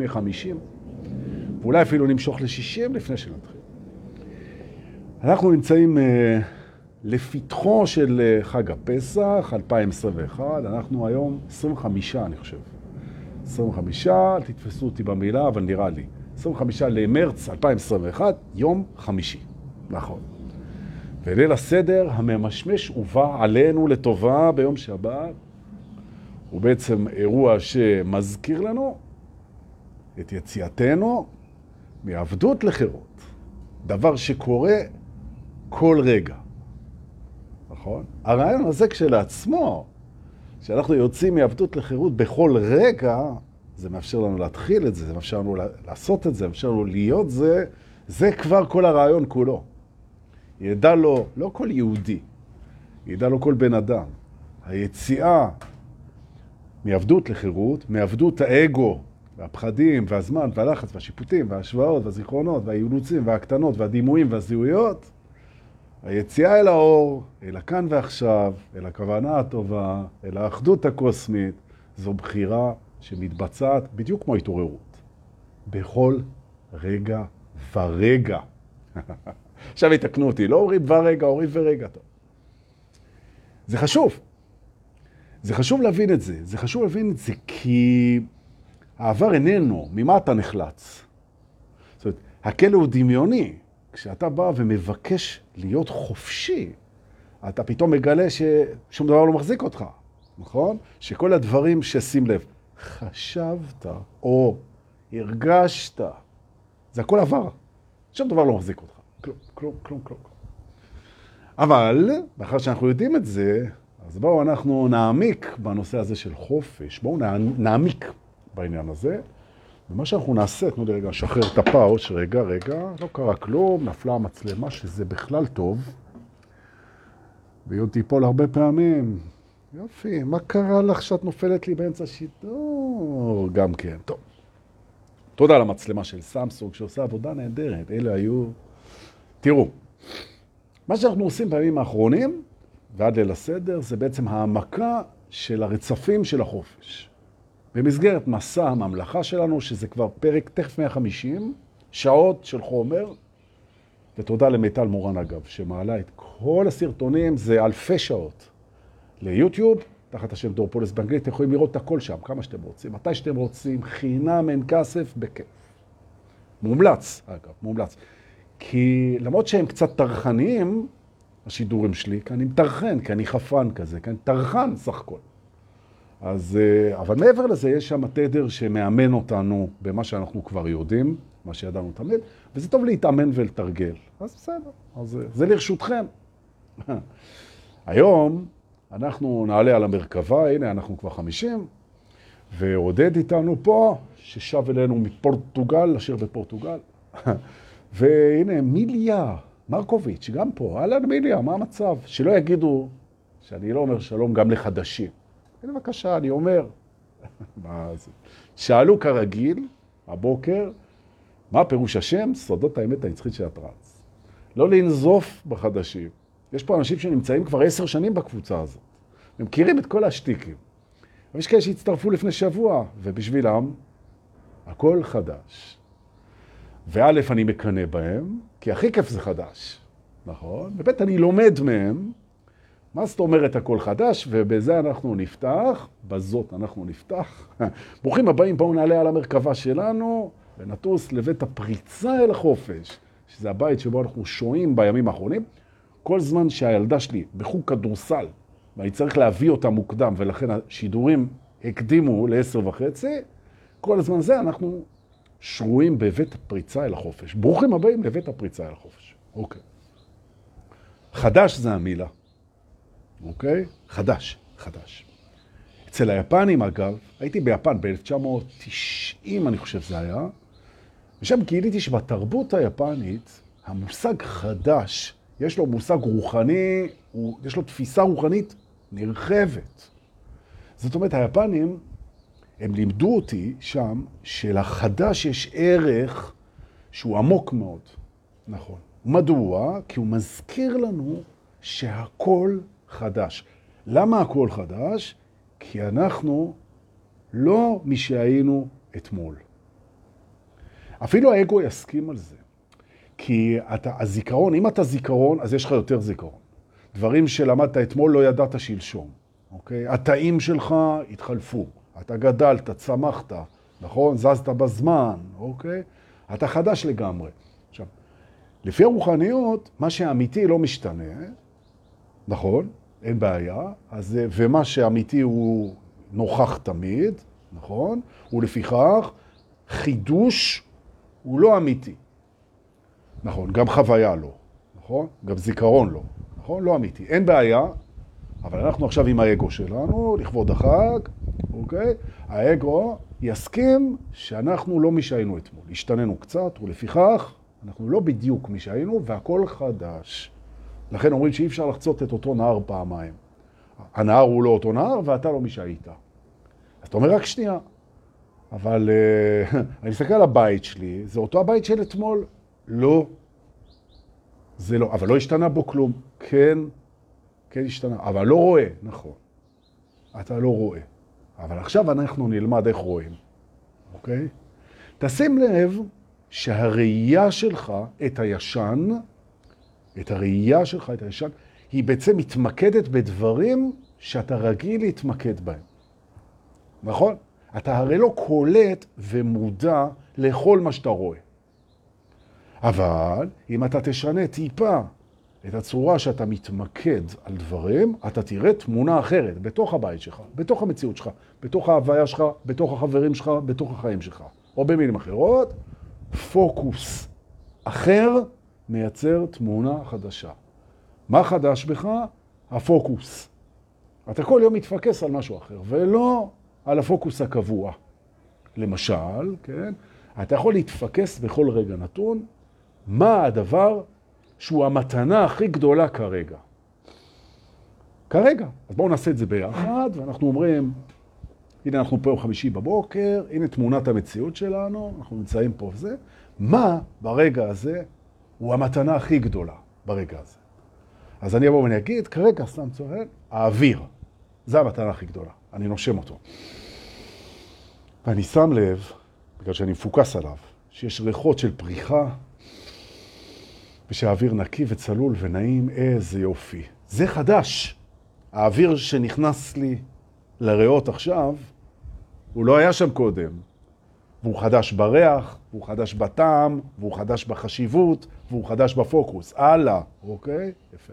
לפני 50, ואולי אפילו נמשוך ל-60 לפני שנתחיל. אנחנו נמצאים uh, לפתחו של uh, חג הפסח, 2021, אנחנו היום 25, אני חושב. 25, תתפסו אותי במילה, אבל נראה לי. 25 למרץ 2021, יום חמישי. נכון. וליל הסדר הממשמש הובא עלינו לטובה ביום שבת. הוא בעצם אירוע שמזכיר לנו את יציאתנו מעבדות לחירות. דבר שקורה כל רגע. נכון? הרעיון הזה כשלעצמו, שאנחנו יוצאים מעבדות לחירות בכל רגע, זה מאפשר לנו להתחיל את זה, זה מאפשר לנו לעשות את זה, מאפשר לנו להיות זה, זה כבר כל הרעיון כולו. ידע לו, לא כל יהודי, ידע לו כל בן אדם. היציאה מעבדות לחירות, מעבדות האגו, והפחדים, והזמן, והלחץ, והשיפוטים, וההשוואות, והזיכרונות, והאילוצים, והקטנות, והדימויים, והזיהויות, היציאה אל האור, אל הכאן ועכשיו, אל הכוונה הטובה, אל האחדות הקוסמית, זו בחירה שמתבצעת בדיוק כמו התעוררות. בכל רגע ורגע. עכשיו יתקנו אותי, לא אומרים ורגע, אומרים ורגע. זה חשוב. זה חשוב להבין את זה. זה חשוב להבין את זה כי העבר איננו, ממה אתה נחלץ? זאת אומרת, הכלא הוא דמיוני. כשאתה בא ומבקש להיות חופשי, אתה פתאום מגלה ששום דבר לא מחזיק אותך, נכון? שכל הדברים ששים לב, חשבת או הרגשת, זה הכל עבר. שום דבר לא מחזיק אותך. כלום, כלום, כלום, כלום. אבל, מאחר שאנחנו יודעים את זה, אז בואו אנחנו נעמיק בנושא הזה של חופש. בואו נעמיק בעניין הזה. ומה שאנחנו נעשה, תנו לי רגע, נשחרר את הפאוץ', רגע, רגע, לא קרה כלום, נפלה המצלמה, שזה בכלל טוב. והיא עוד תיפול הרבה פעמים. יופי, מה קרה לך שאת נופלת לי באמצע שידור? גם כן, טוב. תודה למצלמה של סמסונג, שעושה עבודה נהדרת. אלה היו... תראו, מה שאנחנו עושים בימים האחרונים, ועד ליל הסדר, זה בעצם העמקה של הרצפים של החופש. במסגרת מסע הממלכה שלנו, שזה כבר פרק תכף 150, שעות של חומר, ותודה למיטל מורן אגב, שמעלה את כל הסרטונים, זה אלפי שעות. ליוטיוב, תחת השם דורפולס באנגלית, אתם יכולים לראות את הכל שם, כמה שאתם רוצים, מתי שאתם רוצים, חינם, אין כסף, בכיף. מומלץ, אגב, מומלץ. כי למרות שהם קצת טרחניים, השידורים שלי, כי אני מטרחן, כי אני חפן כזה, כי אני טרחן סך הכל. אז, אה, אבל מעבר לזה, יש שם תדר שמאמן אותנו במה שאנחנו כבר יודעים, מה שידענו תמיד, וזה טוב להתאמן ולתרגל. אז בסדר, אז אה, זה לרשותכם. היום אנחנו נעלה על המרכבה, הנה אנחנו כבר חמישים, ועודד איתנו פה, ששב אלינו מפורטוגל, אשר בפורטוגל. והנה, מיליה מרקוביץ', גם פה, אהלן מיליה, מה המצב? שלא יגידו שאני לא אומר שלום גם לחדשים. הנה בבקשה, אני אומר. שאלו כרגיל, הבוקר, מה פירוש השם? סודות האמת הנצחית של הטרנס. לא לנזוף בחדשים. יש פה אנשים שנמצאים כבר עשר שנים בקבוצה הזאת. הם מכירים את כל השטיקים. ויש כאלה שהצטרפו לפני שבוע, ובשבילם הכל חדש. וא', אני מקנא בהם, כי הכי כיף זה חדש, נכון? וב', אני לומד מהם, מה זאת אומרת הכל חדש, ובזה אנחנו נפתח, בזאת אנחנו נפתח. ברוכים הבאים, בואו נעלה על המרכבה שלנו ונטוס לבית הפריצה אל החופש, שזה הבית שבו אנחנו שוהים בימים האחרונים. כל זמן שהילדה שלי בחוג כדורסל, ואני צריך להביא אותה מוקדם, ולכן השידורים הקדימו לעשר וחצי, כל הזמן זה אנחנו שרויים בבית הפריצה אל החופש. ברוכים הבאים לבית הפריצה אל החופש. אוקיי. חדש זה המילה. אוקיי? חדש, חדש. אצל היפנים, אגב, הייתי ביפן ב-1990, אני חושב זה היה, ושם גיליתי שבתרבות היפנית, המושג חדש, יש לו מושג רוחני, הוא, יש לו תפיסה רוחנית נרחבת. זאת אומרת, היפנים, הם לימדו אותי שם שלחדש יש ערך שהוא עמוק מאוד. נכון. מדוע? כי הוא מזכיר לנו שהכל חדש. למה הכל חדש? כי אנחנו לא מי שהיינו אתמול. אפילו האגו יסכים על זה. כי אתה, הזיכרון, אם אתה זיכרון, אז יש לך יותר זיכרון. דברים שלמדת אתמול לא ידעת שלשום, אוקיי? התאים שלך התחלפו. אתה גדלת, צמחת, נכון? זזת בזמן, אוקיי? אתה חדש לגמרי. עכשיו, לפי הרוחניות, מה שאמיתי לא משתנה, נכון? אין בעיה. אז, ומה שאמיתי הוא נוכח תמיד, נכון? ולפיכך, חידוש הוא לא אמיתי. נכון, גם חוויה לא, נכון? גם זיכרון לא, נכון? לא אמיתי. אין בעיה, אבל אנחנו עכשיו עם האגו שלנו, לכבוד החג, אוקיי? האגו יסכים שאנחנו לא מי שהיינו אתמול. השתננו קצת, ולפיכך אנחנו לא בדיוק מי שהיינו, והכל חדש. לכן אומרים שאי אפשר לחצות את אותו נהר פעמיים. הנהר הוא לא אותו נהר, ואתה לא מי שהיית. אז אתה אומר, רק שנייה. אבל uh, אני מסתכל על הבית שלי, זה אותו הבית של אתמול? לא. זה לא, אבל לא השתנה בו כלום. כן, כן השתנה, אבל לא רואה, נכון. אתה לא רואה. אבל עכשיו אנחנו נלמד איך רואים, אוקיי? תשים לב שהראייה שלך את הישן, את הראייה שלך את הישן, היא בעצם מתמקדת בדברים שאתה רגיל להתמקד בהם. נכון? אתה הרי לא קולט ומודע לכל מה שאתה רואה. אבל אם אתה תשנה טיפה את הצורה שאתה מתמקד על דברים, אתה תראה תמונה אחרת בתוך הבית שלך, בתוך המציאות שלך, בתוך ההוויה שלך, בתוך החברים שלך, בתוך החיים שלך. או במילים אחרות, פוקוס אחר מייצר תמונה חדשה. מה חדש בך? הפוקוס. אתה כל יום מתפקס על משהו אחר, ולא על הפוקוס הקבוע. למשל, כן, אתה יכול להתפקס בכל רגע נתון, מה הדבר שהוא המתנה הכי גדולה כרגע. כרגע. אז בואו נעשה את זה ביחד, ואנחנו אומרים, הנה אנחנו פה יום חמישי בבוקר, הנה תמונת המציאות שלנו, אנחנו נמצאים פה וזה. מה ברגע הזה הוא המתנה הכי גדולה ברגע הזה? אז אני אבוא ואני אגיד, כרגע, סתם צוהר, האוויר. זה המתנה הכי גדולה. אני נושם אותו. ואני שם לב, בגלל שאני מפוקס עליו, שיש ריחות של פריחה, ושהאוויר נקי וצלול ונעים, איזה יופי. זה חדש. האוויר שנכנס לי לריאות עכשיו, הוא לא היה שם קודם. והוא חדש בריח, והוא חדש בטעם, והוא חדש בחשיבות, והוא חדש בפוקוס. הלאה, אוקיי? יפה.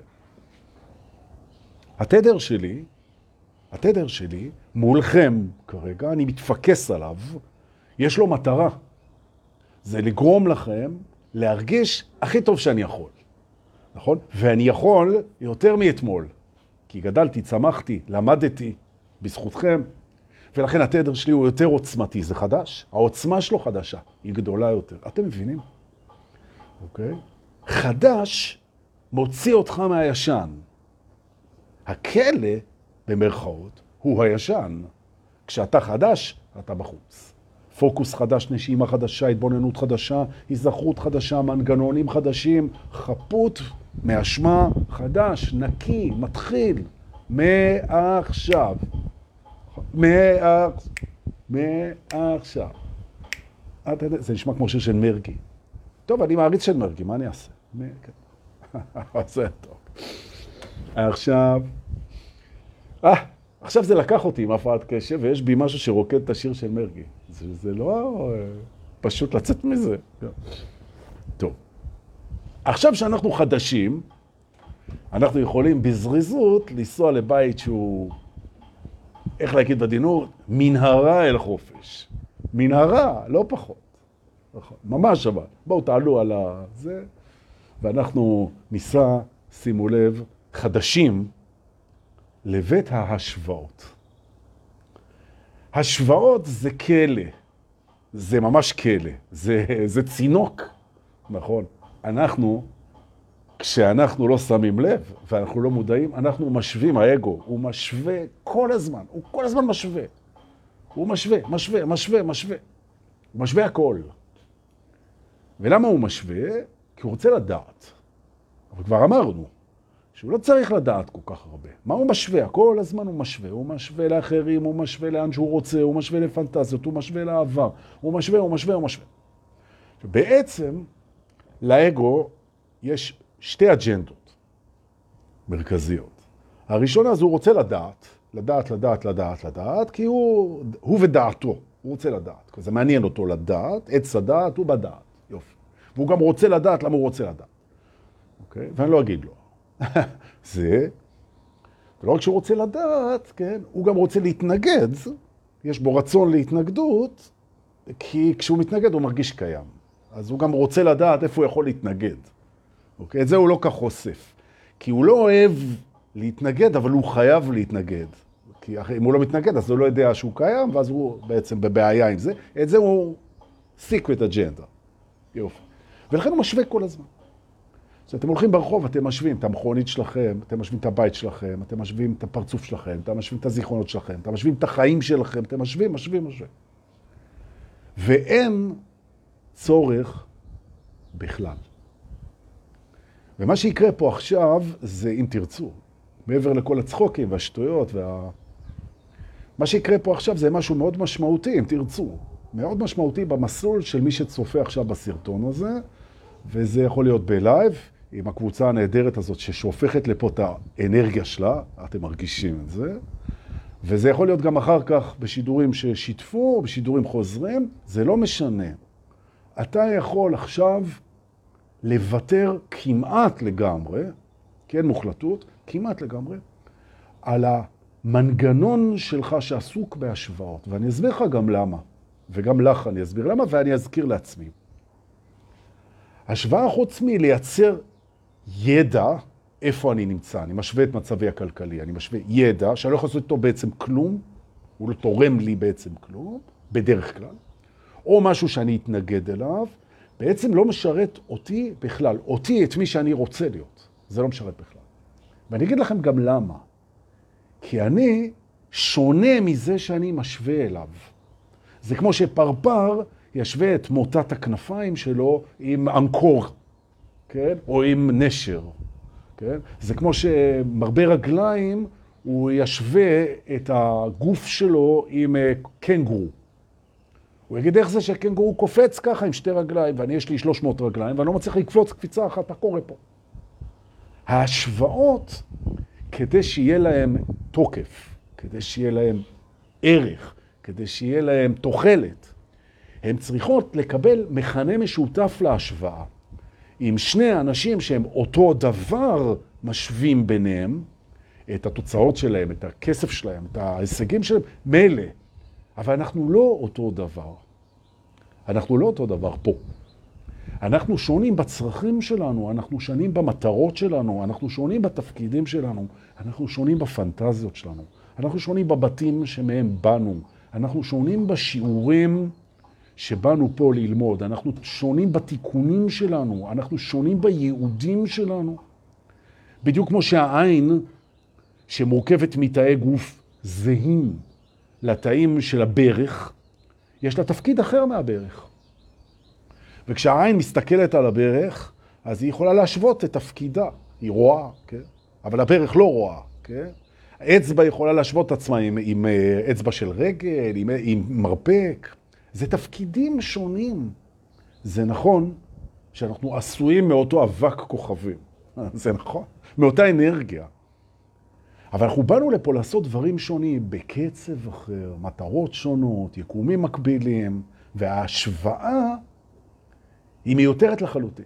התדר שלי, התדר שלי, מולכם כרגע, אני מתפקס עליו, יש לו מטרה. זה לגרום לכם להרגיש הכי טוב שאני יכול, נכון? ואני יכול יותר מאתמול, כי גדלתי, צמחתי, למדתי בזכותכם, ולכן התדר שלי הוא יותר עוצמתי, זה חדש. העוצמה שלו חדשה, היא גדולה יותר. אתם מבינים? אוקיי? חדש מוציא אותך מהישן. הכלא, במרכאות, הוא הישן. כשאתה חדש, אתה בחוץ. פוקוס חדש, נשימה חדשה, התבוננות חדשה, הזכרות חדשה, מנגנונים חדשים, חפות מאשמה חדש, נקי, מתחיל, מעכשיו. מעכשיו. זה נשמע כמו שיר של מרגי. טוב, אני מעריץ של מרגי, מה אני אעשה? זה טוב. עכשיו, אה, עכשיו זה לקח אותי עם הפרעת קשב, ויש בי משהו שרוקד את השיר של מרגי. זה, זה לא אה, פשוט לצאת מזה. טוב. עכשיו שאנחנו חדשים, אנחנו יכולים בזריזות לנסוע לבית שהוא, איך להגיד בדינות, מנהרה אל חופש. מנהרה, לא פחות. נכון, ממש אבל. בואו תעלו על זה, ואנחנו ניסע, שימו לב, חדשים לבית ההשוואות. השוואות זה כלא, זה ממש כלא, זה, זה צינוק, נכון. אנחנו, כשאנחנו לא שמים לב ואנחנו לא מודעים, אנחנו משווים, האגו, הוא משווה כל הזמן, הוא כל הזמן משווה. הוא משווה, משווה, משווה, משווה. הוא משווה הכל. ולמה הוא משווה? כי הוא רוצה לדעת. אבל כבר אמרנו, שהוא לא צריך לדעת כל כך הרבה. מה הוא משווה? כל הזמן הוא משווה. הוא משווה לאחרים, הוא משווה לאן שהוא רוצה, הוא משווה לפנטזיות, הוא משווה לעבר. הוא משווה, הוא משווה, הוא משווה. בעצם, לאגו יש שתי אג'נדות מרכזיות. הראשונה זה הוא רוצה לדעת, לדעת, לדעת, לדעת, לדעת, כי הוא, הוא ודעתו, הוא רוצה לדעת. זה מעניין אותו לדעת, עץ הדעת הוא בדעת. והוא גם רוצה לדעת למה הוא רוצה לדעת, אוקיי? ואני לא אגיד לו. זה, ולא רק שהוא רוצה לדעת, כן, הוא גם רוצה להתנגד, יש בו רצון להתנגדות, כי כשהוא מתנגד הוא מרגיש קיים. אז הוא גם רוצה לדעת איפה הוא יכול להתנגד. אוקיי? את זה הוא לא כך חושף. כי הוא לא אוהב להתנגד, אבל הוא חייב להתנגד. כי אם הוא לא מתנגד, אז הוא לא יודע שהוא קיים, ואז הוא בעצם בבעיה עם זה. את זה הוא secret agenda. יופי. ולכן הוא משווה כל הזמן. כשאתם הולכים ברחוב, אתם משווים את המכונית שלכם, אתם משווים את הבית שלכם, אתם משווים את הפרצוף שלכם, אתם משווים את הזיכרונות שלכם, אתם משווים את החיים שלכם, אתם משווים, משווים, משווים. ואין צורך בכלל. ומה שיקרה פה עכשיו זה, אם תרצו, מעבר לכל הצחוקים והשטויות וה... מה שיקרה פה עכשיו זה משהו מאוד משמעותי, אם תרצו. מאוד משמעותי במסלול של מי שצופה עכשיו בסרטון הזה, וזה יכול להיות בלייב, עם הקבוצה הנהדרת הזאת ששופכת לפה את האנרגיה שלה, אתם מרגישים את זה, וזה יכול להיות גם אחר כך בשידורים ששיתפו, בשידורים חוזרים, זה לא משנה. אתה יכול עכשיו לוותר כמעט לגמרי, כן, מוחלטות, כמעט לגמרי, על המנגנון שלך שעסוק בהשוואות. ואני אסביר לך גם למה, וגם לך אני אסביר למה, ואני אזכיר לעצמי. השוואה חוץ מלייצר ידע איפה אני נמצא, אני משווה את מצבי הכלכלי, אני משווה ידע שאני לא יכול לעשות איתו בעצם כלום, הוא לא תורם לי בעצם כלום, בדרך כלל, או משהו שאני אתנגד אליו, בעצם לא משרת אותי בכלל, אותי את מי שאני רוצה להיות. זה לא משרת בכלל. ואני אגיד לכם גם למה. כי אני שונה מזה שאני משווה אליו. זה כמו שפרפר ישווה את מוטת הכנפיים שלו עם אנקור, כן? או עם נשר. כן? זה כמו שמרבה רגליים, הוא ישווה את הגוף שלו עם אה, קנגרו. הוא יגיד, איך זה שהקנגורו קופץ ככה עם שתי רגליים, ואני יש לי 300 רגליים, ואני לא מצליח לקפוץ קפיצה אחת, מה קורה פה? ההשוואות, כדי שיהיה להם תוקף, כדי שיהיה להם ערך, כדי שיהיה להם תוחלת, הן צריכות לקבל מכנה משותף להשוואה. אם שני אנשים שהם אותו דבר משווים ביניהם, את התוצאות שלהם, את הכסף שלהם, את ההישגים שלהם, מילא. אבל אנחנו לא אותו דבר. אנחנו לא אותו דבר פה. אנחנו שונים בצרכים שלנו, אנחנו שונים במטרות שלנו, אנחנו שונים בתפקידים שלנו, אנחנו שונים בפנטזיות שלנו, אנחנו שונים בבתים שמהם באנו, אנחנו שונים בשיעורים שבאנו פה ללמוד, אנחנו שונים בתיקונים שלנו, אנחנו שונים בייעודים שלנו. בדיוק כמו שהעין שמורכבת מתאי גוף זהים לתאים של הברך, יש לה תפקיד אחר מהברך. וכשהעין מסתכלת על הברך, אז היא יכולה להשוות את תפקידה. היא רואה, כן? אבל הברך לא רואה, כן? האצבע יכולה להשוות את עצמה עם, עם אה, אצבע של רגל, עם, עם מרפק. זה תפקידים שונים. זה נכון שאנחנו עשויים מאותו אבק כוכבים. זה נכון, מאותה אנרגיה. אבל אנחנו באנו לפה לעשות דברים שונים, בקצב אחר, מטרות שונות, יקומים מקבילים, וההשוואה היא מיותרת לחלוטין.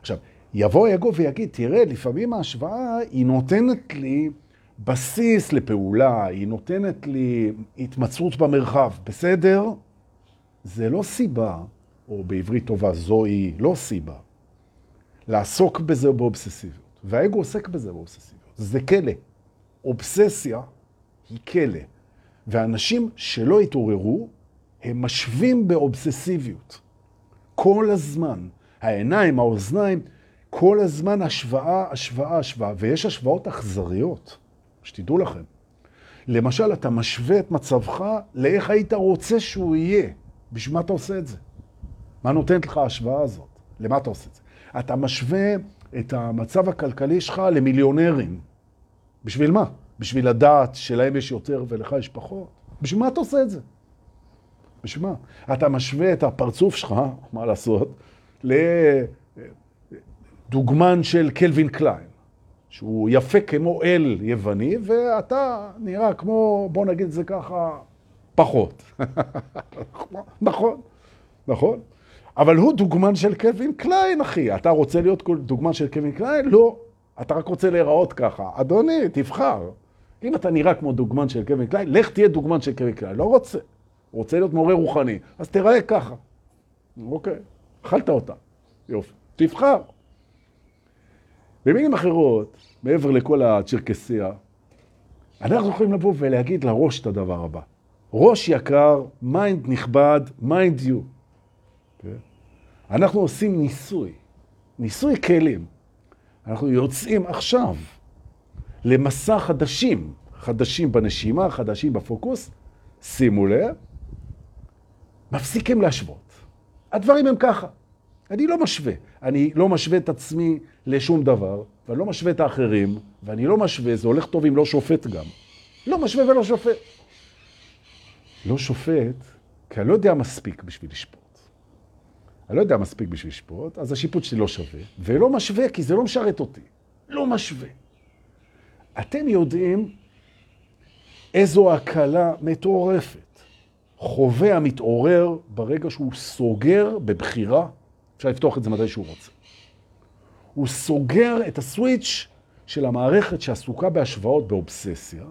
עכשיו, יבוא אגו ויגיד, תראה, לפעמים ההשוואה היא נותנת לי בסיס לפעולה, היא נותנת לי התמצאות במרחב, בסדר? זה לא סיבה, או בעברית טובה, זוהי לא סיבה, לעסוק בזה באובססיביות. והאגו עוסק בזה באובססיביות. זה כלא. אובססיה היא כלא. ואנשים שלא התעוררו, הם משווים באובססיביות. כל הזמן. העיניים, האוזניים, כל הזמן השוואה, השוואה, השוואה. ויש השוואות אכזריות, שתדעו לכם. למשל, אתה משווה את מצבך לאיך היית רוצה שהוא יהיה. בשביל מה אתה עושה את זה? מה נותנת לך ההשוואה הזאת? למה אתה עושה את זה? אתה משווה את המצב הכלכלי שלך למיליונרים. בשביל מה? בשביל לדעת שלהם יש יותר ולך יש פחות? בשביל מה אתה עושה את זה? בשביל מה? אתה משווה את הפרצוף שלך, מה לעשות, לדוגמן של קלווין קליין, שהוא יפה כמו אל יווני, ואתה נראה כמו, בוא נגיד את זה ככה, פחות. נכון, נכון. אבל הוא דוגמן של קלווין קליין, אחי. אתה רוצה להיות דוגמן של קלווין קליין? לא. אתה רק רוצה להיראות ככה. אדוני, תבחר. אם אתה נראה כמו דוגמן של קלווין קליין, לך תהיה דוגמן של קלווין קליין. לא רוצה. רוצה להיות מורה רוחני, אז תראה ככה. אוקיי, אכלת אותה. יופי. תבחר. במילים אחרות, מעבר לכל הצ'רקסיה, אנחנו יכולים לבוא ולהגיד לראש את הדבר הבא. ראש יקר, mind נכבד, mind you. כן? אנחנו עושים ניסוי, ניסוי כלים. אנחנו יוצאים עכשיו למסע חדשים, חדשים בנשימה, חדשים בפוקוס. שימו לב, מפסיקים להשוות. הדברים הם ככה. אני לא משווה. אני לא משווה את עצמי לשום דבר, ואני לא משווה את האחרים, ואני לא משווה, זה הולך טוב אם לא שופט גם. לא משווה ולא שופט. לא שופט, כי אני לא יודע מספיק בשביל לשפוט. אני לא יודע מספיק בשביל לשפוט, אז השיפוט שלי לא שווה, ולא משווה כי זה לא משרת אותי. לא משווה. אתם יודעים איזו הקלה מטורפת חווה המתעורר ברגע שהוא סוגר בבחירה, אפשר לפתוח את זה מתי שהוא רוצה. הוא סוגר את הסוויץ' של המערכת שעסוקה בהשוואות באובססיה,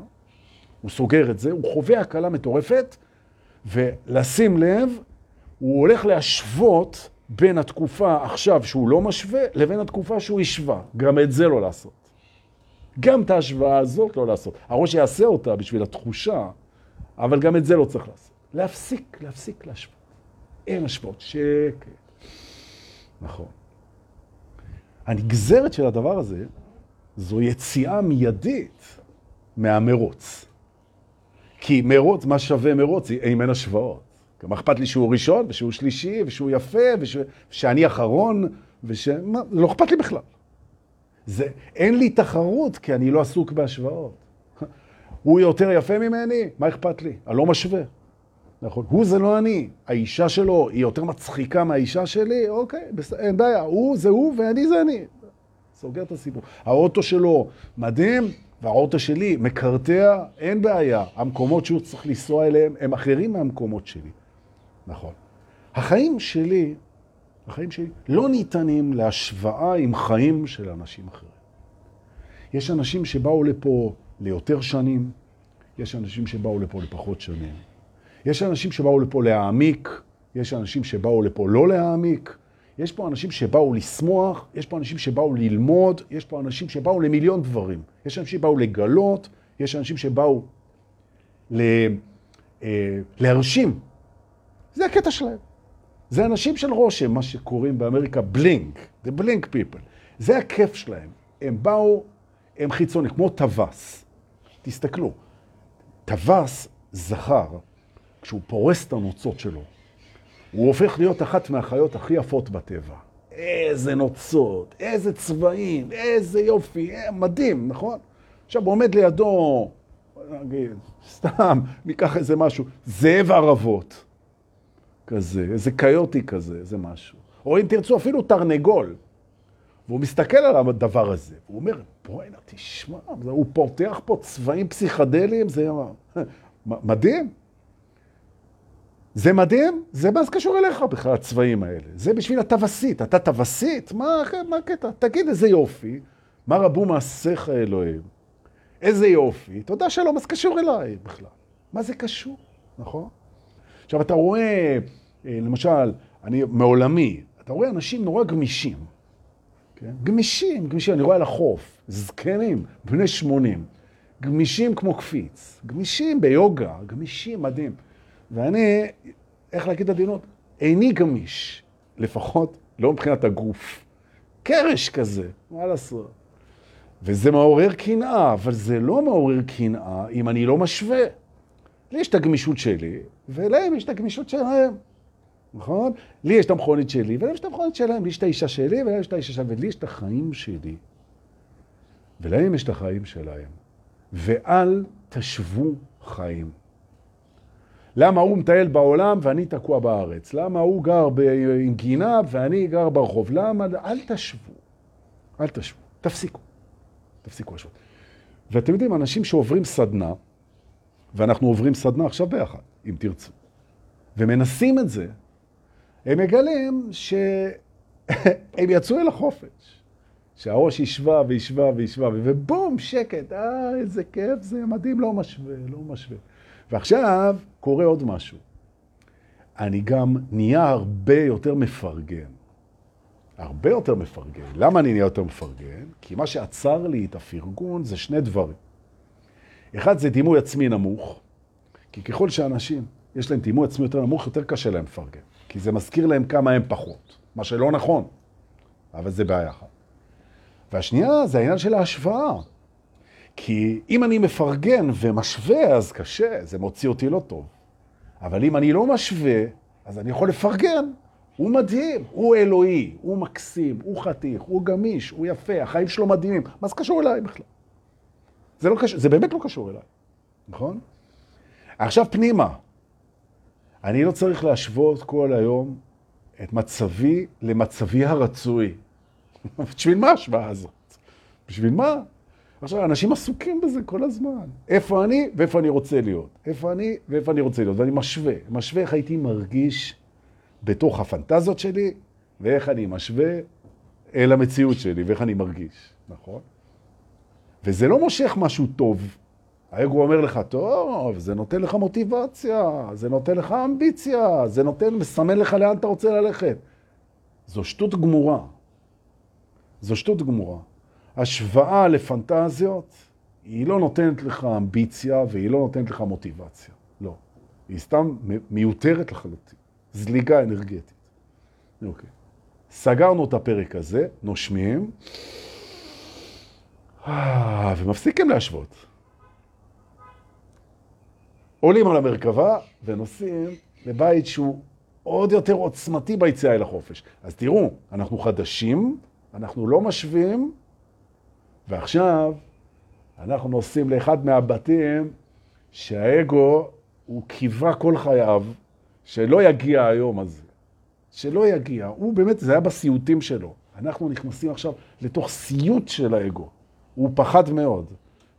הוא סוגר את זה, הוא חווה הקלה מטורפת, ולשים לב, הוא הולך להשוות בין התקופה עכשיו שהוא לא משווה, לבין התקופה שהוא השווה. גם את זה לא לעשות. גם את ההשוואה הזאת לא לעשות. הראש יעשה אותה בשביל התחושה, אבל גם את זה לא צריך לעשות. להפסיק, להפסיק להשוות. אין השוואות, שקט. נכון. הנגזרת של הדבר הזה זו יציאה מיידית מהמרוץ. כי מרוץ, מה שווה מרוץ? אם אין השוואות. מה אכפת לי שהוא ראשון, ושהוא שלישי, ושהוא יפה, ושאני אחרון, וש... מה, לא אכפת לי בכלל. זה, אין לי תחרות, כי אני לא עסוק בהשוואות. הוא יותר יפה ממני, מה אכפת לי? אני לא משווה. נכון, הוא זה לא אני. האישה שלו היא יותר מצחיקה מהאישה שלי, אוקיי, בסדר, אין בעיה. הוא זה הוא ואני זה אני. סוגר את הסיפור. האוטו שלו מדהים, והאוטו שלי מקרטע, אין בעיה. המקומות שהוא צריך לנסוע אליהם הם אחרים מהמקומות שלי. נכון. החיים שלי, החיים שלי לא ניתנים להשוואה עם חיים של אנשים אחרים. יש אנשים שבאו לפה ליותר שנים, יש אנשים שבאו לפה לפחות שנים. יש אנשים שבאו לפה להעמיק, יש אנשים שבאו לפה לא להעמיק, יש פה אנשים שבאו לשמוח, יש פה אנשים שבאו ללמוד, יש פה אנשים שבאו למיליון דברים. יש אנשים שבאו לגלות, יש אנשים שבאו ל... אה, להרשים. זה הקטע שלהם. זה אנשים של רושם, מה שקוראים באמריקה bling, זה bling people. זה הכיף שלהם. הם באו, הם חיצוניים, כמו טווס. תסתכלו, טווס זכר כשהוא פורס את הנוצות שלו, הוא הופך להיות אחת מהחיות הכי יפות בטבע. איזה נוצות, איזה צבעים, איזה יופי, אה, מדהים, נכון? עכשיו עומד לידו, נגיד, סתם, ניקח איזה משהו, זאב ערבות, כזה, איזה קיוטי כזה, איזה משהו. או אם תרצו אפילו תרנגול. והוא מסתכל על הדבר הזה, הוא אומר, בואי נה, תשמע, הוא פותח פה צבעים פסיכדליים, זה מדהים. זה מדהים, זה מה זה קשור אליך בכלל, הצבעים האלה. זה בשביל הטווסית, אתה טווסית? מה, מה הקטע? תגיד איזה יופי, מה רבו מעשיך אלוהים? איזה יופי, תודה שלא, מה זה קשור אליי בכלל? מה זה קשור, נכון? עכשיו, אתה רואה, אה, למשל, אני מעולמי, אתה רואה אנשים נורא גמישים. כן? גמישים, גמישים, אני רואה על החוף, זקנים, בני 80, גמישים כמו קפיץ, גמישים ביוגה, גמישים, מדהים. ואני, איך להגיד עדינות, איני גמיש, לפחות לא מבחינת הגוף. קרש כזה, מה לעשות? וזה מעורר קנאה, אבל זה לא מעורר קנאה אם אני לא משווה. לי יש את הגמישות שלי, ולהם יש את הגמישות שלהם. נכון? לי יש את המכונית שלי, ולהם יש את המכונית שלהם. לי יש את האישה שלי, ולהם יש את האישה שלהם, ולי יש את החיים שלי. ולהם יש את החיים שלהם. ואל תשוו חיים. למה הוא מטייל בעולם ואני תקוע בארץ? למה הוא גר. עם גינה ואני גר ברחוב? למה? אל תשוו. אל תשוו. תפסיקו. תפסיקו לשוות. ואתם יודעים, אנשים שעוברים סדנה, ואנחנו עוברים סדנה עכשיו ביחד, אם תרצו, ומנסים את זה, הם מגלים שהם יצאו אל החופש. שהראש ישבה וישבה וישבה, ובום, שקט, אה, איזה כיף זה, מדהים, לא משווה, לא משווה. ועכשיו קורה עוד משהו. אני גם נהיה הרבה יותר מפרגן. הרבה יותר מפרגן. למה אני נהיה יותר מפרגן? כי מה שעצר לי את הפרגון זה שני דברים. אחד זה דימוי עצמי נמוך, כי ככל שאנשים יש להם דימוי עצמי יותר נמוך, יותר קשה להם לפרגן. כי זה מזכיר להם כמה הם פחות, מה שלא נכון, אבל זה בעיה אחת. והשנייה זה העניין של ההשוואה. כי אם אני מפרגן ומשווה, אז קשה, זה מוציא אותי לא טוב. אבל אם אני לא משווה, אז אני יכול לפרגן. הוא מדהים, הוא אלוהי, הוא מקסים, הוא חתיך, הוא גמיש, הוא יפה, החיים שלו מדהימים. מה זה קשור אליי בכלל? זה, לא קשור, זה באמת לא קשור אליי, נכון? עכשיו פנימה. אני לא צריך להשוות כל היום את מצבי למצבי הרצוי. בשביל מה ההשוואה הזאת? בשביל מה? עכשיו, אנשים עסוקים בזה כל הזמן. איפה אני ואיפה אני רוצה להיות. איפה אני ואיפה אני רוצה להיות. ואני משווה. משווה איך הייתי מרגיש בתוך הפנטזיות שלי, ואיך אני משווה אל המציאות שלי, ואיך אני מרגיש, נכון? וזה לא מושך משהו טוב. האגו אומר לך, טוב, זה נותן לך מוטיבציה, זה נותן לך אמביציה, זה נותן, מסמן לך לאן אתה רוצה ללכת. זו שטות גמורה. זו שטות גמורה. השוואה לפנטזיות, היא לא נותנת לך אמביציה והיא לא נותנת לך מוטיבציה. לא. היא סתם מיותרת לחלוטין. זליגה אנרגטית. אוקיי. סגרנו את הפרק הזה, נושמים, אה, ומפסיקים להשוות. עולים על המרכבה ונוסעים לבית שהוא עוד יותר עוצמתי ביציאה אל החופש. אז תראו, אנחנו חדשים, אנחנו לא משווים, ועכשיו אנחנו נוסעים לאחד מהבתים שהאגו הוא קיווה כל חייו שלא יגיע היום הזה. שלא יגיע. הוא באמת, זה היה בסיוטים שלו. אנחנו נכנסים עכשיו לתוך סיוט של האגו. הוא פחד מאוד.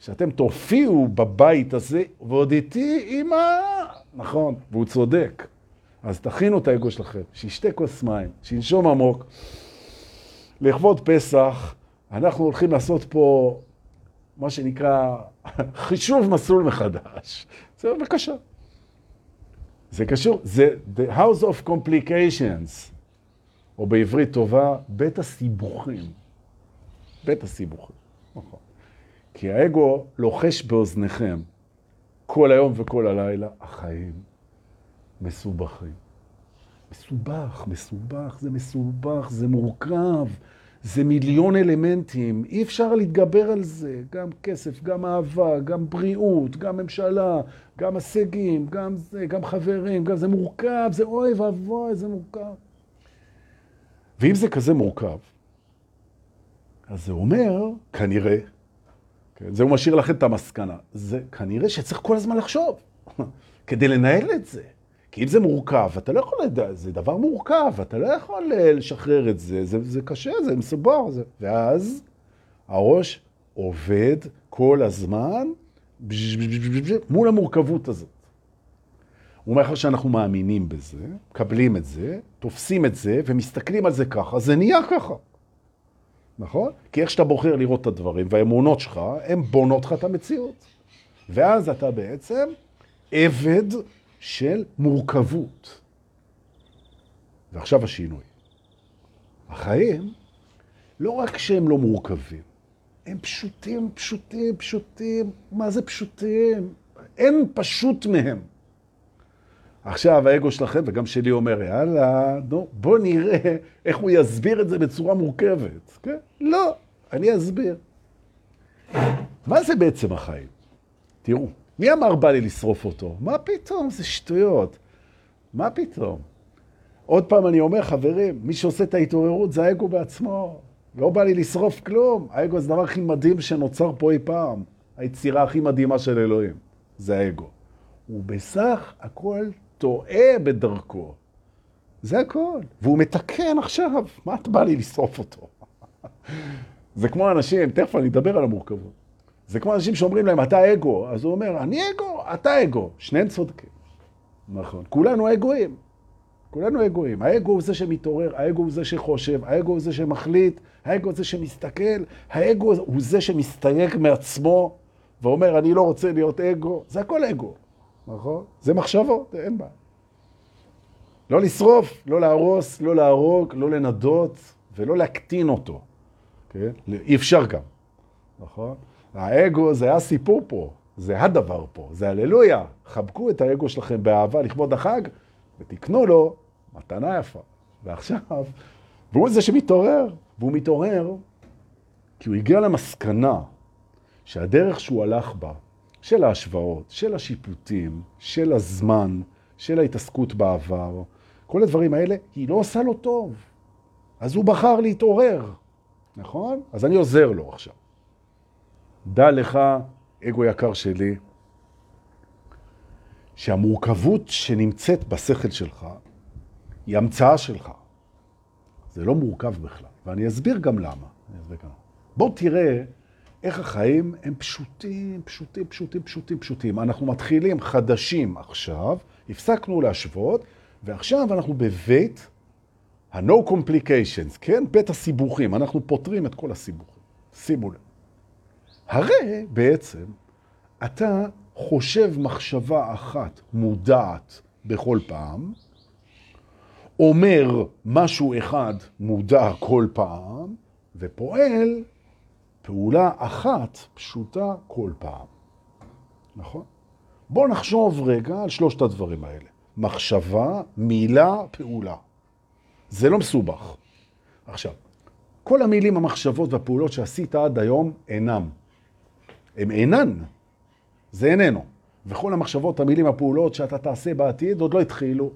שאתם תופיעו בבית הזה, ועוד איתי ה... נכון, והוא צודק. אז תכינו את האגו שלכם, שישתה כוס מים, שינשום עמוק. לכבוד פסח, אנחנו הולכים לעשות פה מה שנקרא חישוב מסלול מחדש. זה בבקשה. זה קשור, זה the house of complications, או בעברית טובה, בית הסיבוכים. בית הסיבוכים, נכון. כי האגו לוחש באוזניכם כל היום וכל הלילה, החיים מסובכים. מסובך, מסובך, זה מסובך, זה מורכב. זה מיליון אלמנטים, אי אפשר להתגבר על זה. גם כסף, גם אהבה, גם בריאות, גם ממשלה, גם הישגים, גם זה, גם חברים, גם זה מורכב, זה אוי ואבוי, זה מורכב. ואם זה כזה מורכב, אז זה אומר, כנראה, כן, זה הוא משאיר לכם את המסקנה, זה כנראה שצריך כל הזמן לחשוב כדי לנהל את זה. כי אם זה מורכב, אתה לא יכול זה דבר מורכב, אתה לא יכול אה, לשחרר את זה, זה, זה קשה, זה מסובר. זה. ואז הראש עובד כל הזמן מול המורכבות הזאת. ומאחר שאנחנו מאמינים בזה, מקבלים את זה, תופסים את זה ומסתכלים על זה ככה, זה נהיה ככה. נכון? כי איך שאתה בוחר לראות את הדברים, והאמונות שלך, הן בונות לך את המציאות. ואז אתה בעצם עבד של מורכבות. ועכשיו השינוי. החיים, לא רק שהם לא מורכבים, הם פשוטים, פשוטים, פשוטים. מה זה פשוטים? אין פשוט מהם. עכשיו האגו שלכם, וגם שלי אומר, יאללה, נו, בוא נראה איך הוא יסביר את זה בצורה מורכבת. כן? לא, אני אסביר. מה זה בעצם החיים? תראו. מי אמר בא לי לשרוף אותו? מה פתאום? זה שטויות. מה פתאום? עוד פעם אני אומר, חברים, מי שעושה את ההתעוררות זה האגו בעצמו. לא בא לי לשרוף כלום. האגו זה הדבר הכי מדהים שנוצר פה אי פעם. היצירה הכי מדהימה של אלוהים. זה האגו. הוא בסך הכל טועה בדרכו. זה הכל. והוא מתקן עכשיו. מה את בא לי לשרוף אותו? זה כמו אנשים, תכף אני אדבר על המורכבות. זה כמו אנשים שאומרים להם, אתה אגו. אז הוא אומר, אני אגו, אתה אגו. שניהם צודקים. נכון. כולנו אגואים. כולנו אגואים. האגו הוא זה שמתעורר, האגו הוא זה שחושב, האגו הוא זה שמחליט, האגו הוא זה שמסתכל, האגו הוא זה שמסתייג מעצמו ואומר, אני לא רוצה להיות אגו. זה הכל אגו, נכון? זה מחשבות, אין בעיה. לא לשרוף, לא להרוס, לא להרוג, לא לנדות ולא להקטין אותו. כן? אי אפשר גם, נכון? האגו זה הסיפור פה, זה הדבר פה, זה הללויה. חבקו את האגו שלכם באהבה לכבוד החג, ותקנו לו מתנה יפה. ועכשיו, והוא זה שמתעורר, והוא מתעורר כי הוא הגיע למסקנה שהדרך שהוא הלך בה, של ההשוואות, של השיפוטים, של הזמן, של ההתעסקות בעבר, כל הדברים האלה, היא לא עושה לו טוב. אז הוא בחר להתעורר, נכון? אז אני עוזר לו עכשיו. דע לך, אגו יקר שלי, שהמורכבות שנמצאת בשכל שלך היא המצאה שלך. זה לא מורכב בכלל, ואני אסביר גם למה. בוא תראה איך החיים הם פשוטים, פשוטים, פשוטים, פשוטים, פשוטים. אנחנו מתחילים חדשים עכשיו, הפסקנו להשוות, ועכשיו אנחנו בבית ה-no complications, כן? בית הסיבוכים. אנחנו פותרים את כל הסיבוכים. שימו לב. הרי בעצם אתה חושב מחשבה אחת מודעת בכל פעם, אומר משהו אחד מודע כל פעם, ופועל פעולה אחת פשוטה כל פעם. נכון? בואו נחשוב רגע על שלושת הדברים האלה. מחשבה, מילה, פעולה. זה לא מסובך. עכשיו, כל המילים, המחשבות והפעולות שעשית עד היום אינם. הם אינן. זה איננו. וכל המחשבות, המילים, הפעולות שאתה תעשה בעתיד עוד לא התחילו.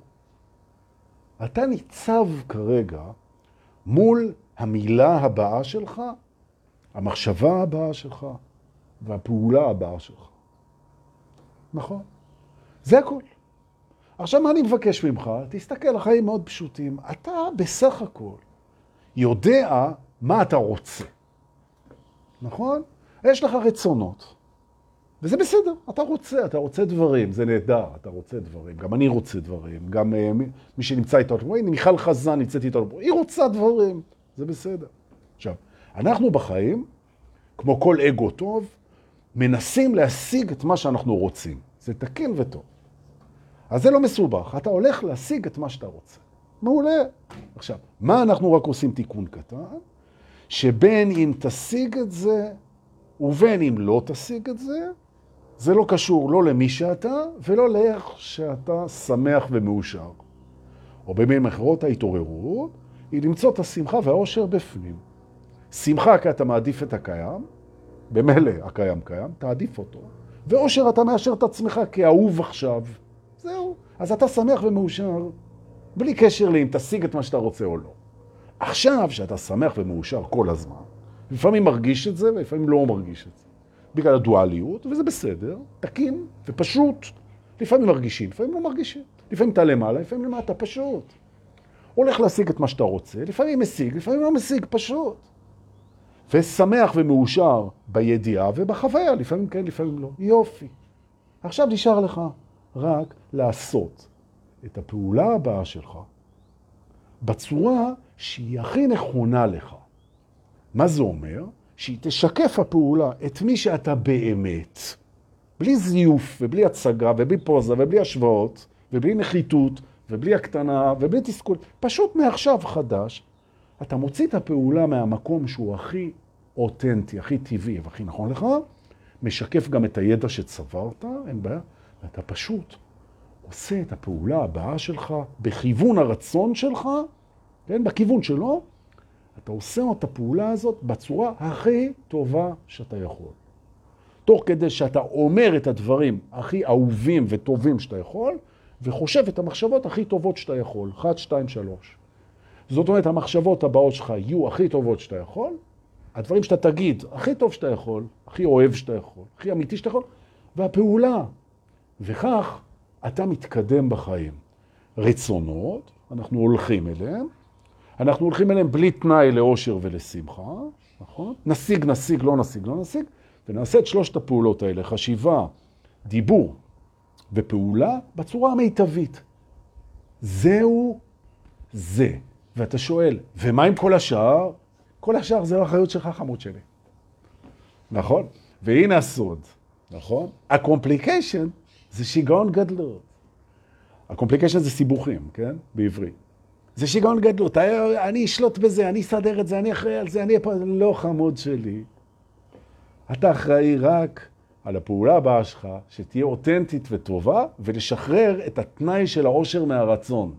אתה ניצב כרגע מול המילה הבאה שלך, המחשבה הבאה שלך והפעולה הבאה שלך. נכון? זה הכל. עכשיו, מה אני מבקש ממך? תסתכל, החיים מאוד פשוטים. אתה בסך הכל יודע מה אתה רוצה. נכון? יש לך רצונות. וזה בסדר, אתה רוצה, אתה רוצה דברים, זה נהדר, אתה רוצה דברים, גם אני רוצה דברים, גם uh, מי, שנמצא איתו, הנה מיכל חזן נמצאת איתו, היא רוצה דברים, זה בסדר. עכשיו, אנחנו בחיים, כמו כל אגו טוב, מנסים להשיג את מה שאנחנו רוצים. זה תקין וטוב. אז זה לא מסובך, אתה הולך להשיג את מה שאתה רוצה. מעולה. עכשיו, מה אנחנו רק עושים תיקון קטן? שבין אם תשיג את זה ובין אם לא תשיג את זה, זה לא קשור לא למי שאתה ולא לאיך שאתה שמח ומאושר. או במילים אחרות, ההתעוררות היא למצוא את השמחה והאושר בפנים. שמחה כי אתה מעדיף את הקיים, במילא הקיים קיים, תעדיף אותו. ואושר אתה מאשר את עצמך כאהוב עכשיו. זהו. אז אתה שמח ומאושר, בלי קשר לאם תשיג את מה שאתה רוצה או לא. עכשיו, שאתה שמח ומאושר כל הזמן, לפעמים מרגיש את זה ולפעמים לא מרגיש את זה. בגלל הדואליות, וזה בסדר, תקין ופשוט. לפעמים מרגישים, לפעמים לא מרגישים. לפעמים אתה למעלה, לפעמים למטה, פשוט. הולך להשיג את מה שאתה רוצה, לפעמים משיג, לפעמים לא משיג, פשוט. ושמח ומאושר בידיעה ובחוויה, לפעמים כן, לפעמים לא. יופי. עכשיו נשאר לך רק לעשות את הפעולה הבאה שלך בצורה שהיא הכי נכונה לך. מה זה אומר? שהיא תשקף הפעולה את מי שאתה באמת, בלי זיוף ובלי הצגה ובלי פוזה ובלי השוואות ובלי נחיתות ובלי הקטנה ובלי תסכול. פשוט מעכשיו חדש, אתה מוציא את הפעולה מהמקום שהוא הכי אותנטי, הכי טבעי והכי נכון לך, משקף גם את הידע שצברת, אין בעיה, ואתה פשוט עושה את הפעולה הבאה שלך בכיוון הרצון שלך, כן, בכיוון שלו, אתה עושה את הפעולה הזאת בצורה הכי טובה שאתה יכול. תוך כדי שאתה אומר את הדברים הכי אהובים וטובים שאתה יכול, וחושב את המחשבות הכי טובות שאתה יכול. 1, 2, 3. זאת אומרת, המחשבות הבאות שלך יהיו הכי טובות שאתה יכול, הדברים שאתה תגיד הכי טוב שאתה יכול, הכי אוהב שאתה יכול, הכי אמיתי שאתה יכול, והפעולה וכך אתה מתקדם בחיים. רצונות, אנחנו הולכים אליהם, אנחנו הולכים אליהם בלי תנאי לאושר ולשמחה, נכון? נשיג, נשיג, לא נשיג, לא נשיג, ונעשה את שלושת הפעולות האלה, חשיבה, דיבור ופעולה, בצורה המיטבית. זהו זה. ואתה שואל, ומה עם כל השאר? כל השאר זה לא אחריות שלך, חמוד שלי. נכון? והנה הסוד, נכון? ה complication זה שיגעון גדלות. ה complication זה סיבוכים, כן? בעברית. זה שיגעון גדלות. אני אשלוט בזה, אני אסדר את זה, אני אחראי על זה, אני... לא חמוד שלי. אתה אחראי רק על הפעולה הבאה שלך, שתהיה אותנטית וטובה, ולשחרר את התנאי של העושר מהרצון.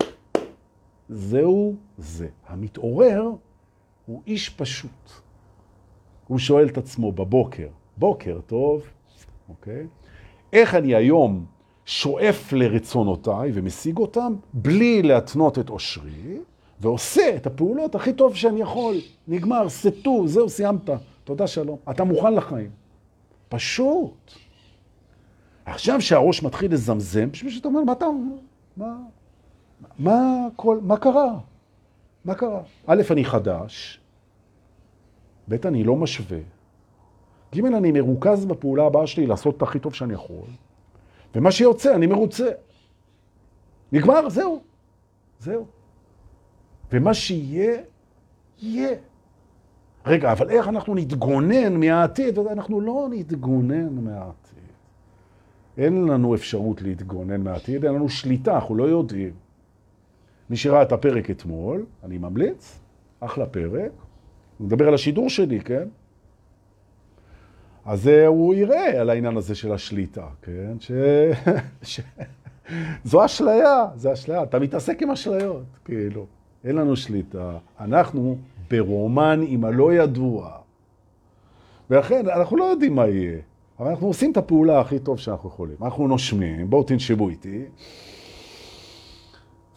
זהו זה. המתעורר הוא איש פשוט. הוא שואל את עצמו בבוקר, בוקר טוב, אוקיי? איך אני היום שואף לרצונותיי ומשיג אותם בלי להתנות את עושרי, ועושה את הפעולות הכי טוב שאני יכול. נגמר, סטו, זהו, סיימת. תודה, שלום. אתה מוכן לחיים. פשוט. עכשיו שהראש מתחיל לזמזם, שאתה אומר, מה אתה... מה... מה, כל, מה קרה? מה קרה? א', אני חדש, ב', אני לא משווה, ג', אני מרוכז בפעולה הבאה שלי לעשות את הכי טוב שאני יכול, ומה שיוצא, אני מרוצה. נגמר, זהו. זהו. ומה שיהיה, יהיה. רגע, אבל איך אנחנו נתגונן מהעתיד? אנחנו לא נתגונן מהעתיד. אין לנו אפשרות להתגונן מהעתיד, אין לנו שליטה, אנחנו לא יודעים. מי שראה את הפרק אתמול, אני ממליץ, אחלה פרק, מדבר על השידור שלי, כן? אז הוא יראה על העניין הזה של השליטה, כן? ש... ש... זו אשליה, זו אשליה. אתה מתעסק עם אשליות, כאילו. אין לנו שליטה. אנחנו ברומן עם הלא ידוע. ולכן, אנחנו לא יודעים מה יהיה, אבל אנחנו עושים את הפעולה הכי טוב שאנחנו יכולים. אנחנו נושמים, בואו תנשבו איתי,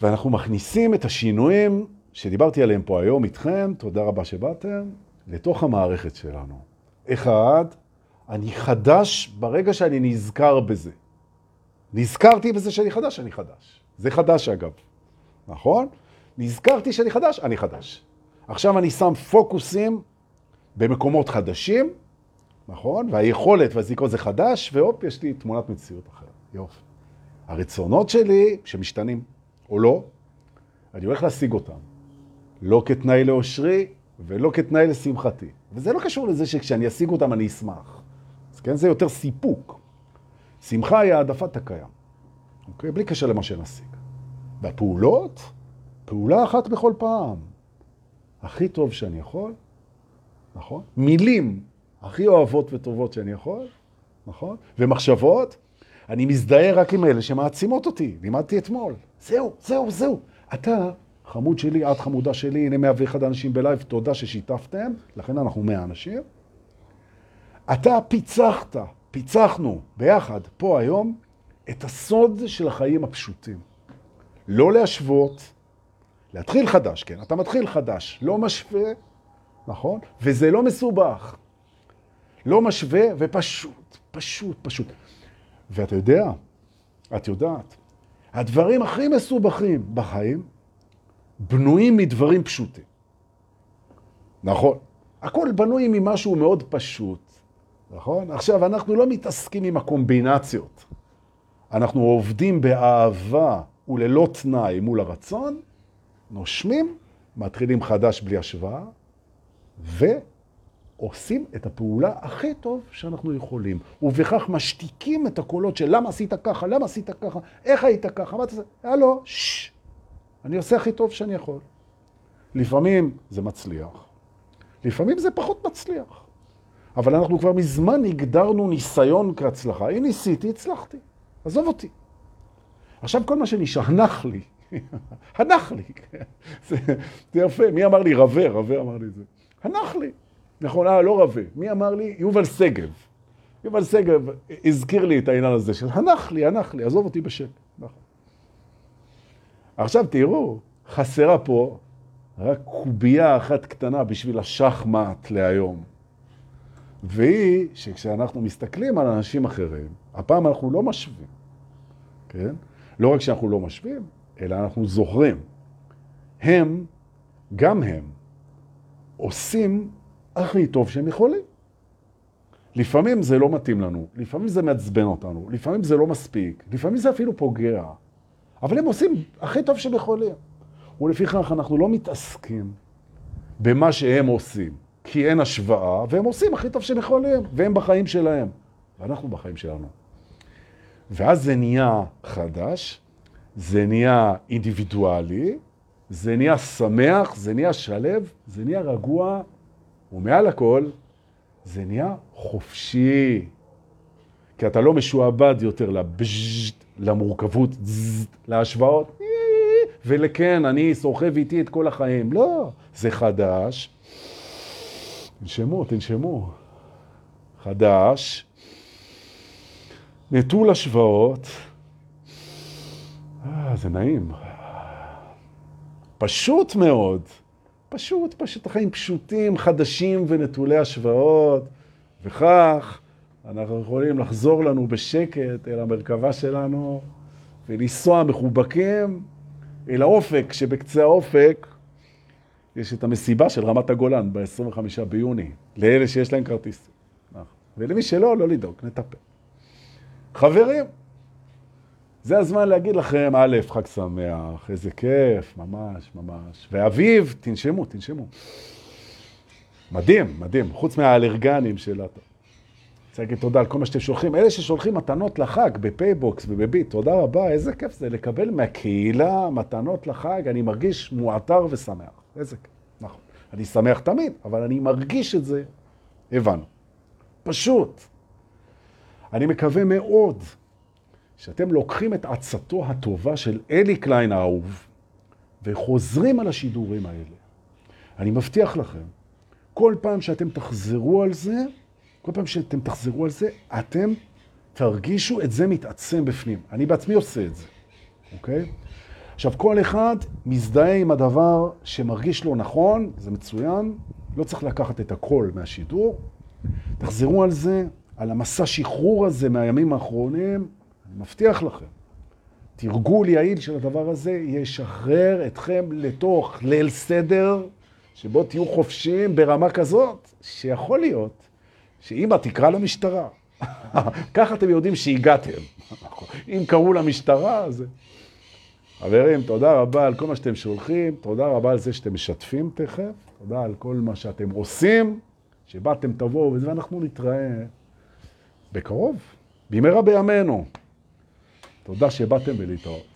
ואנחנו מכניסים את השינויים שדיברתי עליהם פה היום איתכם, תודה רבה שבאתם, לתוך המערכת שלנו. אחד, אני חדש ברגע שאני נזכר בזה. נזכרתי בזה שאני חדש, אני חדש. זה חדש אגב, נכון? נזכרתי שאני חדש, אני חדש. עכשיו אני שם פוקוסים במקומות חדשים, נכון? והיכולת והזיקות זה חדש, והופ, יש לי תמונת מציאות אחרת. יופי. הרצונות שלי, שמשתנים או לא, אני הולך להשיג אותם. לא כתנאי לאושרי ולא כתנאי לשמחתי. וזה לא קשור לזה שכשאני אשיג אותם אני אשמח. כן, זה יותר סיפוק. שמחה היא העדפת הקיים, אוקיי? בלי קשר למה שנשיג. והפעולות, פעולה אחת בכל פעם. הכי טוב שאני יכול, נכון? מילים הכי אוהבות וטובות שאני יכול, נכון? ומחשבות, אני מזדהה רק עם אלה שמעצימות אותי. לימדתי אתמול. זהו, זהו, זהו. אתה, חמוד שלי, את חמודה שלי, הנה 101 אנשים בלייב, תודה ששיתפתם, לכן אנחנו 100 אנשים. אתה פיצחת, פיצחנו ביחד, פה היום, את הסוד של החיים הפשוטים. לא להשוות, להתחיל חדש, כן, אתה מתחיל חדש, לא משווה, נכון? וזה לא מסובך. לא משווה ופשוט, פשוט, פשוט. ואתה יודע, את יודעת, הדברים הכי מסובכים בחיים בנויים מדברים פשוטים. נכון. הכל בנוי ממשהו מאוד פשוט, נכון? עכשיו, אנחנו לא מתעסקים עם הקומבינציות. אנחנו עובדים באהבה וללא תנאי מול הרצון, נושמים, מתחילים חדש בלי השוואה, ועושים את הפעולה הכי טוב שאנחנו יכולים. ובכך משתיקים את הקולות של למה עשית ככה, למה עשית ככה, איך היית ככה, מה אתה עושה? הלו, ששש, אני עושה הכי טוב שאני יכול. לפעמים זה מצליח, לפעמים זה פחות מצליח. אבל אנחנו כבר מזמן הגדרנו ניסיון כהצלחה. אם ניסיתי, הצלחתי. עזוב אותי. עכשיו כל מה שנשאר, הנח לי. הנח לי. זה, זה יפה. מי אמר לי? רווה, רווה אמר לי את זה. הנח לי. נכון, אה, לא רווה. מי אמר לי? יובל שגב. יובל שגב הזכיר לי את העניין הזה של הנח לי, הנח לי, עזוב אותי בשקט. נכון. עכשיו תראו, חסרה פה רק קובייה אחת קטנה בשביל השחמט להיום. והיא שכשאנחנו מסתכלים על אנשים אחרים, הפעם אנחנו לא משווים, כן? לא רק שאנחנו לא משפיעים, אלא אנחנו זוכרים. הם, גם הם, עושים הכי טוב שהם יכולים. לפעמים זה לא מתאים לנו, לפעמים זה מעצבן אותנו, לפעמים זה לא מספיק, לפעמים זה אפילו פוגע, אבל הם עושים הכי טוב שהם יכולים. ולפיכך אנחנו לא מתעסקים במה שהם עושים, כי אין השוואה, והם עושים הכי טוב שהם יכולים, והם בחיים שלהם, ואנחנו בחיים שלנו. ואז זה נהיה חדש, זה נהיה אינדיבידואלי, זה נהיה שמח, זה נהיה שלב, זה נהיה רגוע, ומעל הכל, זה נהיה חופשי. כי אתה לא משועבד יותר לבז'ט, למורכבות, זזט, להשוואות, ולכן, אני סוחב איתי את כל החיים. לא, זה חדש. תנשמו, תנשמו. חדש, נטול השוואות. אה, זה נעים. פשוט מאוד. פשוט, פשוט החיים פשוטים, חדשים ונטולי השוואות, וכך אנחנו יכולים לחזור לנו בשקט אל המרכבה שלנו ולנסוע מחובקים אל האופק, שבקצה האופק יש את המסיבה של רמת הגולן ב-25 ביוני, לאלה שיש להם כרטיס. ולמי שלא, לא לדאוג, נטפל. חברים, זה הזמן להגיד לכם, א', חג שמח, איזה כיף, ממש, ממש. ואביב, תנשמו, תנשמו. מדהים, מדהים, חוץ מהאלרגנים של... אני רוצה להגיד תודה על כל מה שאתם שולחים. אלה ששולחים מתנות לחג בפייבוקס ובביט, תודה רבה, איזה כיף זה לקבל מהקהילה מתנות לחג, אני מרגיש מועטר ושמח. כיף, נכון. אני שמח תמיד, אבל אני מרגיש את זה, הבנו. פשוט. אני מקווה מאוד שאתם לוקחים את עצתו הטובה של אלי קליין האהוב וחוזרים על השידורים האלה. אני מבטיח לכם, כל פעם שאתם תחזרו על זה, כל פעם שאתם תחזרו על זה, אתם תרגישו את זה מתעצם בפנים. אני בעצמי עושה את זה, אוקיי? עכשיו, כל אחד מזדהה עם הדבר שמרגיש לו נכון, זה מצוין, לא צריך לקחת את הכל מהשידור. תחזרו על זה, על המסע שחרור הזה מהימים האחרונים, אני מבטיח לכם, תרגול יעיל של הדבר הזה ישחרר אתכם לתוך ליל סדר, שבו תהיו חופשיים ברמה כזאת, שיכול להיות שאמא תקרא למשטרה. ככה אתם יודעים שהגעתם. אם קראו למשטרה, אז... חברים, תודה רבה על כל מה שאתם שולחים, תודה רבה על זה שאתם משתפים תכף, תודה על כל מה שאתם עושים, שבאתם תבואו וזה, ואנחנו נתראה בקרוב, במהרה בימינו. תודה שבאתם ולהתראות.